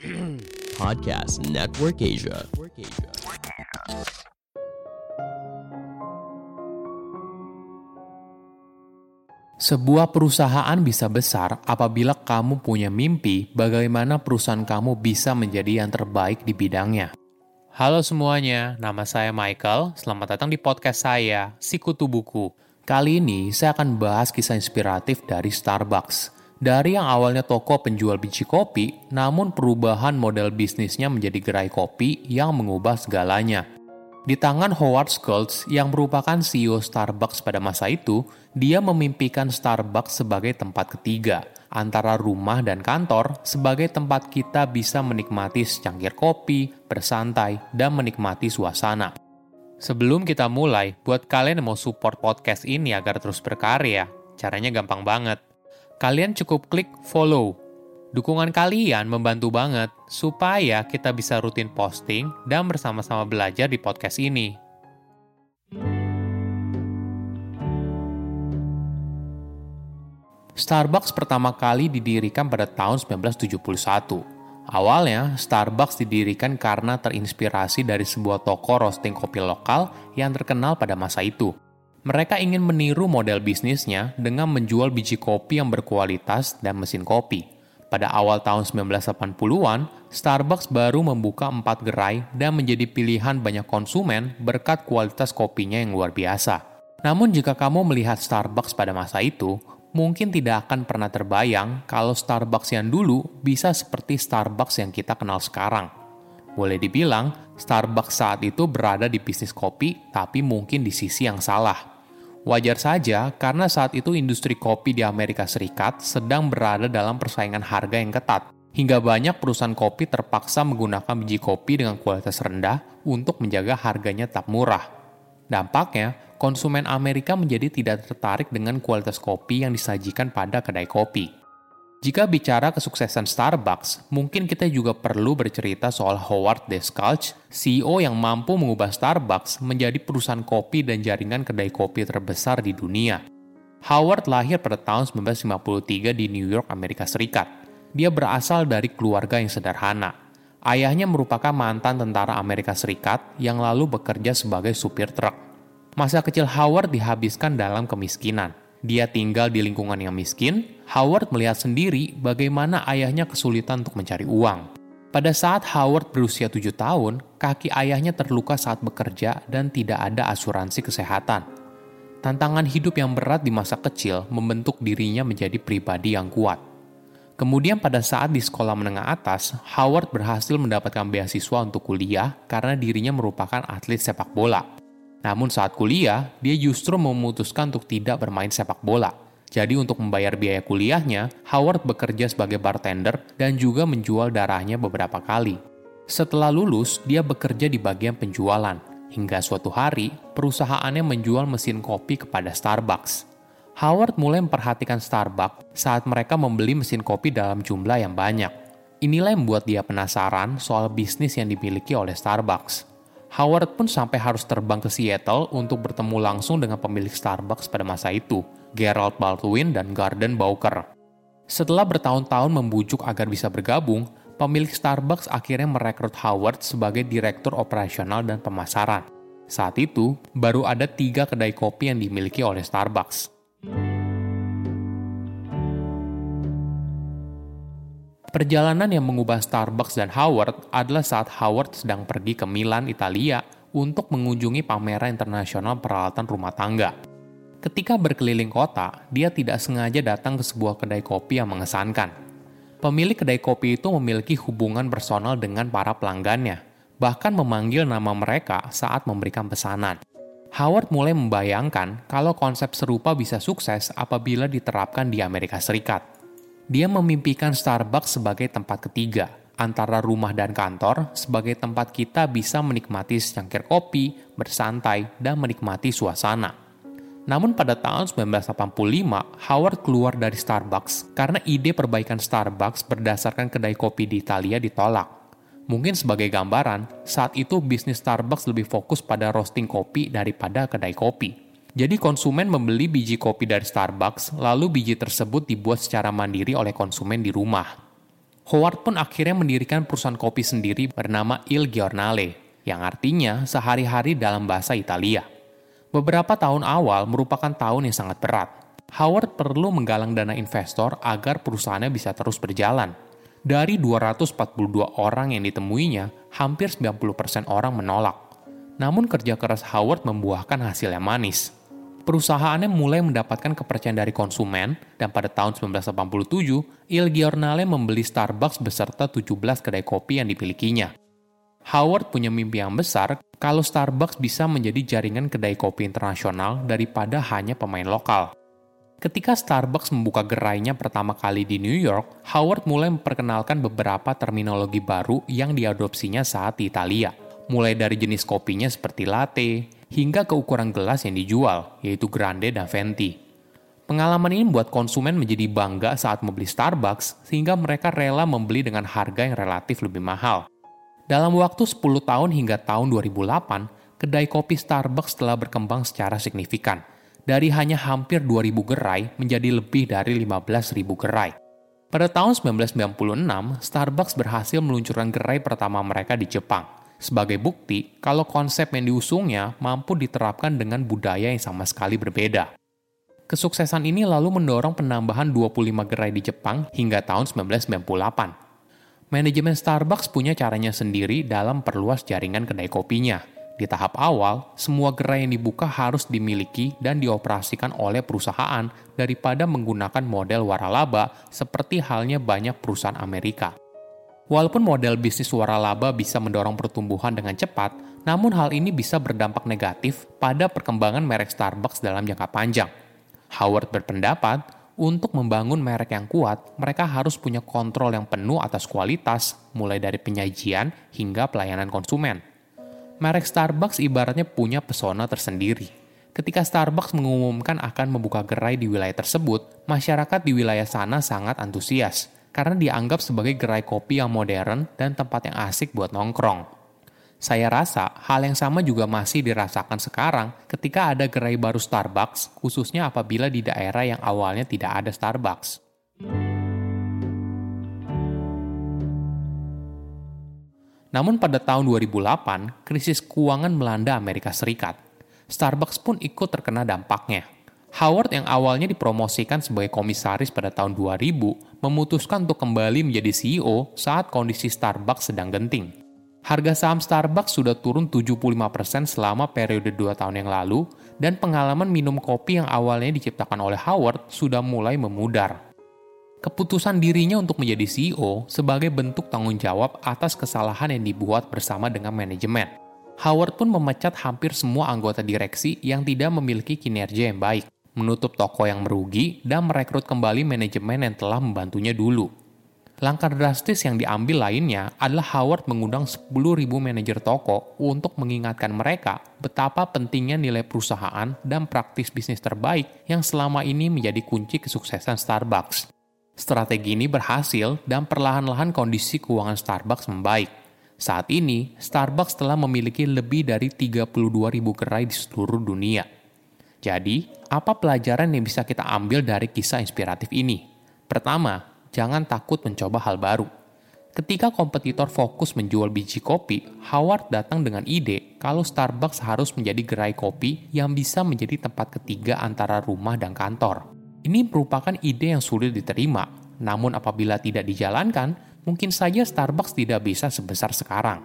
Podcast Network Asia. Sebuah perusahaan bisa besar apabila kamu punya mimpi bagaimana perusahaan kamu bisa menjadi yang terbaik di bidangnya. Halo semuanya, nama saya Michael. Selamat datang di podcast saya, Sikutu Buku. Kali ini saya akan bahas kisah inspiratif dari Starbucks. Dari yang awalnya toko penjual biji kopi, namun perubahan model bisnisnya menjadi gerai kopi yang mengubah segalanya. Di tangan Howard Schultz yang merupakan CEO Starbucks pada masa itu, dia memimpikan Starbucks sebagai tempat ketiga, antara rumah dan kantor, sebagai tempat kita bisa menikmati secangkir kopi, bersantai, dan menikmati suasana. Sebelum kita mulai, buat kalian yang mau support podcast ini agar terus berkarya, caranya gampang banget. Kalian cukup klik follow Dukungan kalian membantu banget supaya kita bisa rutin posting dan bersama-sama belajar di podcast ini. Starbucks pertama kali didirikan pada tahun 1971. Awalnya, Starbucks didirikan karena terinspirasi dari sebuah toko roasting kopi lokal yang terkenal pada masa itu. Mereka ingin meniru model bisnisnya dengan menjual biji kopi yang berkualitas dan mesin kopi. Pada awal tahun 1980-an, Starbucks baru membuka empat gerai dan menjadi pilihan banyak konsumen berkat kualitas kopinya yang luar biasa. Namun jika kamu melihat Starbucks pada masa itu, mungkin tidak akan pernah terbayang kalau Starbucks yang dulu bisa seperti Starbucks yang kita kenal sekarang. Boleh dibilang, Starbucks saat itu berada di bisnis kopi, tapi mungkin di sisi yang salah. Wajar saja karena saat itu industri kopi di Amerika Serikat sedang berada dalam persaingan harga yang ketat, hingga banyak perusahaan kopi terpaksa menggunakan biji kopi dengan kualitas rendah untuk menjaga harganya tak murah. Dampaknya, konsumen Amerika menjadi tidak tertarik dengan kualitas kopi yang disajikan pada kedai kopi. Jika bicara kesuksesan Starbucks, mungkin kita juga perlu bercerita soal Howard Deskalch, CEO yang mampu mengubah Starbucks menjadi perusahaan kopi dan jaringan kedai kopi terbesar di dunia. Howard lahir pada tahun 1953 di New York, Amerika Serikat. Dia berasal dari keluarga yang sederhana. Ayahnya merupakan mantan tentara Amerika Serikat yang lalu bekerja sebagai supir truk. Masa kecil Howard dihabiskan dalam kemiskinan. Dia tinggal di lingkungan yang miskin, Howard melihat sendiri bagaimana ayahnya kesulitan untuk mencari uang. Pada saat Howard berusia tujuh tahun, kaki ayahnya terluka saat bekerja dan tidak ada asuransi kesehatan. Tantangan hidup yang berat di masa kecil membentuk dirinya menjadi pribadi yang kuat. Kemudian pada saat di sekolah menengah atas, Howard berhasil mendapatkan beasiswa untuk kuliah karena dirinya merupakan atlet sepak bola. Namun saat kuliah, dia justru memutuskan untuk tidak bermain sepak bola. Jadi untuk membayar biaya kuliahnya, Howard bekerja sebagai bartender dan juga menjual darahnya beberapa kali. Setelah lulus, dia bekerja di bagian penjualan. Hingga suatu hari, perusahaannya menjual mesin kopi kepada Starbucks. Howard mulai memperhatikan Starbucks saat mereka membeli mesin kopi dalam jumlah yang banyak. Inilah yang membuat dia penasaran soal bisnis yang dimiliki oleh Starbucks. Howard pun sampai harus terbang ke Seattle untuk bertemu langsung dengan pemilik Starbucks pada masa itu, Gerald Baldwin dan Garden Bowker. Setelah bertahun-tahun membujuk agar bisa bergabung, pemilik Starbucks akhirnya merekrut Howard sebagai direktur operasional dan pemasaran. Saat itu, baru ada tiga kedai kopi yang dimiliki oleh Starbucks. Perjalanan yang mengubah Starbucks dan Howard adalah saat Howard sedang pergi ke Milan, Italia untuk mengunjungi pameran internasional peralatan rumah tangga. Ketika berkeliling kota, dia tidak sengaja datang ke sebuah kedai kopi yang mengesankan. Pemilik kedai kopi itu memiliki hubungan personal dengan para pelanggannya, bahkan memanggil nama mereka saat memberikan pesanan. Howard mulai membayangkan kalau konsep serupa bisa sukses apabila diterapkan di Amerika Serikat dia memimpikan Starbucks sebagai tempat ketiga, antara rumah dan kantor, sebagai tempat kita bisa menikmati secangkir kopi, bersantai, dan menikmati suasana. Namun pada tahun 1985, Howard keluar dari Starbucks karena ide perbaikan Starbucks berdasarkan kedai kopi di Italia ditolak. Mungkin sebagai gambaran, saat itu bisnis Starbucks lebih fokus pada roasting kopi daripada kedai kopi. Jadi konsumen membeli biji kopi dari Starbucks, lalu biji tersebut dibuat secara mandiri oleh konsumen di rumah. Howard pun akhirnya mendirikan perusahaan kopi sendiri bernama Il Giornale, yang artinya sehari-hari dalam bahasa Italia. Beberapa tahun awal merupakan tahun yang sangat berat. Howard perlu menggalang dana investor agar perusahaannya bisa terus berjalan. Dari 242 orang yang ditemuinya, hampir 90% orang menolak. Namun kerja keras Howard membuahkan hasil yang manis perusahaannya mulai mendapatkan kepercayaan dari konsumen dan pada tahun 1987, Il Giornale membeli Starbucks beserta 17 kedai kopi yang dimilikinya. Howard punya mimpi yang besar kalau Starbucks bisa menjadi jaringan kedai kopi internasional daripada hanya pemain lokal. Ketika Starbucks membuka gerainya pertama kali di New York, Howard mulai memperkenalkan beberapa terminologi baru yang diadopsinya saat di Italia, mulai dari jenis kopinya seperti latte, hingga ke ukuran gelas yang dijual, yaitu grande dan venti. Pengalaman ini membuat konsumen menjadi bangga saat membeli Starbucks, sehingga mereka rela membeli dengan harga yang relatif lebih mahal. Dalam waktu 10 tahun hingga tahun 2008, kedai kopi Starbucks telah berkembang secara signifikan, dari hanya hampir 2.000 gerai menjadi lebih dari 15.000 gerai. Pada tahun 1996, Starbucks berhasil meluncurkan gerai pertama mereka di Jepang, sebagai bukti kalau konsep yang diusungnya mampu diterapkan dengan budaya yang sama sekali berbeda. Kesuksesan ini lalu mendorong penambahan 25 gerai di Jepang hingga tahun 1998. Manajemen Starbucks punya caranya sendiri dalam perluas jaringan kedai kopinya. Di tahap awal, semua gerai yang dibuka harus dimiliki dan dioperasikan oleh perusahaan daripada menggunakan model waralaba seperti halnya banyak perusahaan Amerika. Walaupun model bisnis waralaba bisa mendorong pertumbuhan dengan cepat, namun hal ini bisa berdampak negatif pada perkembangan merek Starbucks dalam jangka panjang. Howard berpendapat, untuk membangun merek yang kuat, mereka harus punya kontrol yang penuh atas kualitas, mulai dari penyajian hingga pelayanan konsumen. Merek Starbucks ibaratnya punya pesona tersendiri. Ketika Starbucks mengumumkan akan membuka gerai di wilayah tersebut, masyarakat di wilayah sana sangat antusias karena dianggap sebagai gerai kopi yang modern dan tempat yang asik buat nongkrong. Saya rasa hal yang sama juga masih dirasakan sekarang ketika ada gerai baru Starbucks, khususnya apabila di daerah yang awalnya tidak ada Starbucks. Namun pada tahun 2008, krisis keuangan melanda Amerika Serikat. Starbucks pun ikut terkena dampaknya. Howard yang awalnya dipromosikan sebagai komisaris pada tahun 2000 memutuskan untuk kembali menjadi CEO saat kondisi Starbucks sedang genting. Harga saham Starbucks sudah turun 75% selama periode 2 tahun yang lalu dan pengalaman minum kopi yang awalnya diciptakan oleh Howard sudah mulai memudar. Keputusan dirinya untuk menjadi CEO sebagai bentuk tanggung jawab atas kesalahan yang dibuat bersama dengan manajemen. Howard pun memecat hampir semua anggota direksi yang tidak memiliki kinerja yang baik menutup toko yang merugi, dan merekrut kembali manajemen yang telah membantunya dulu. Langkah drastis yang diambil lainnya adalah Howard mengundang 10.000 manajer toko untuk mengingatkan mereka betapa pentingnya nilai perusahaan dan praktis bisnis terbaik yang selama ini menjadi kunci kesuksesan Starbucks. Strategi ini berhasil dan perlahan-lahan kondisi keuangan Starbucks membaik. Saat ini, Starbucks telah memiliki lebih dari 32.000 gerai di seluruh dunia jadi, apa pelajaran yang bisa kita ambil dari kisah inspiratif ini? Pertama, jangan takut mencoba hal baru. Ketika kompetitor fokus menjual biji kopi, Howard datang dengan ide kalau Starbucks harus menjadi gerai kopi yang bisa menjadi tempat ketiga antara rumah dan kantor. Ini merupakan ide yang sulit diterima, namun apabila tidak dijalankan, mungkin saja Starbucks tidak bisa sebesar sekarang.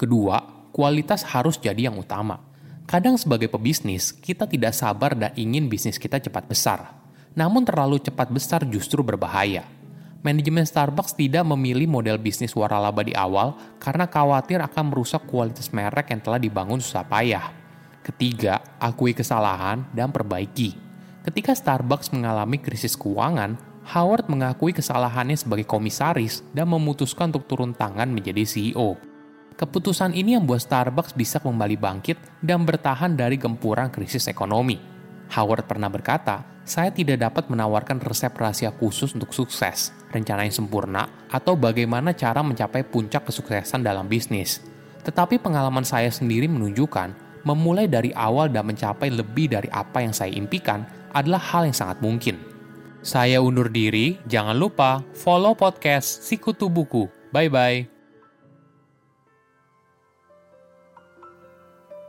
Kedua, kualitas harus jadi yang utama. Kadang sebagai pebisnis, kita tidak sabar dan ingin bisnis kita cepat besar. Namun terlalu cepat besar justru berbahaya. Manajemen Starbucks tidak memilih model bisnis waralaba di awal karena khawatir akan merusak kualitas merek yang telah dibangun susah payah. Ketiga, akui kesalahan dan perbaiki. Ketika Starbucks mengalami krisis keuangan, Howard mengakui kesalahannya sebagai komisaris dan memutuskan untuk turun tangan menjadi CEO. Keputusan ini yang membuat Starbucks bisa kembali bangkit dan bertahan dari gempuran krisis ekonomi. Howard pernah berkata, saya tidak dapat menawarkan resep rahasia khusus untuk sukses, rencana yang sempurna, atau bagaimana cara mencapai puncak kesuksesan dalam bisnis. Tetapi pengalaman saya sendiri menunjukkan, memulai dari awal dan mencapai lebih dari apa yang saya impikan adalah hal yang sangat mungkin. Saya undur diri, jangan lupa follow podcast Sikutu Buku. Bye-bye.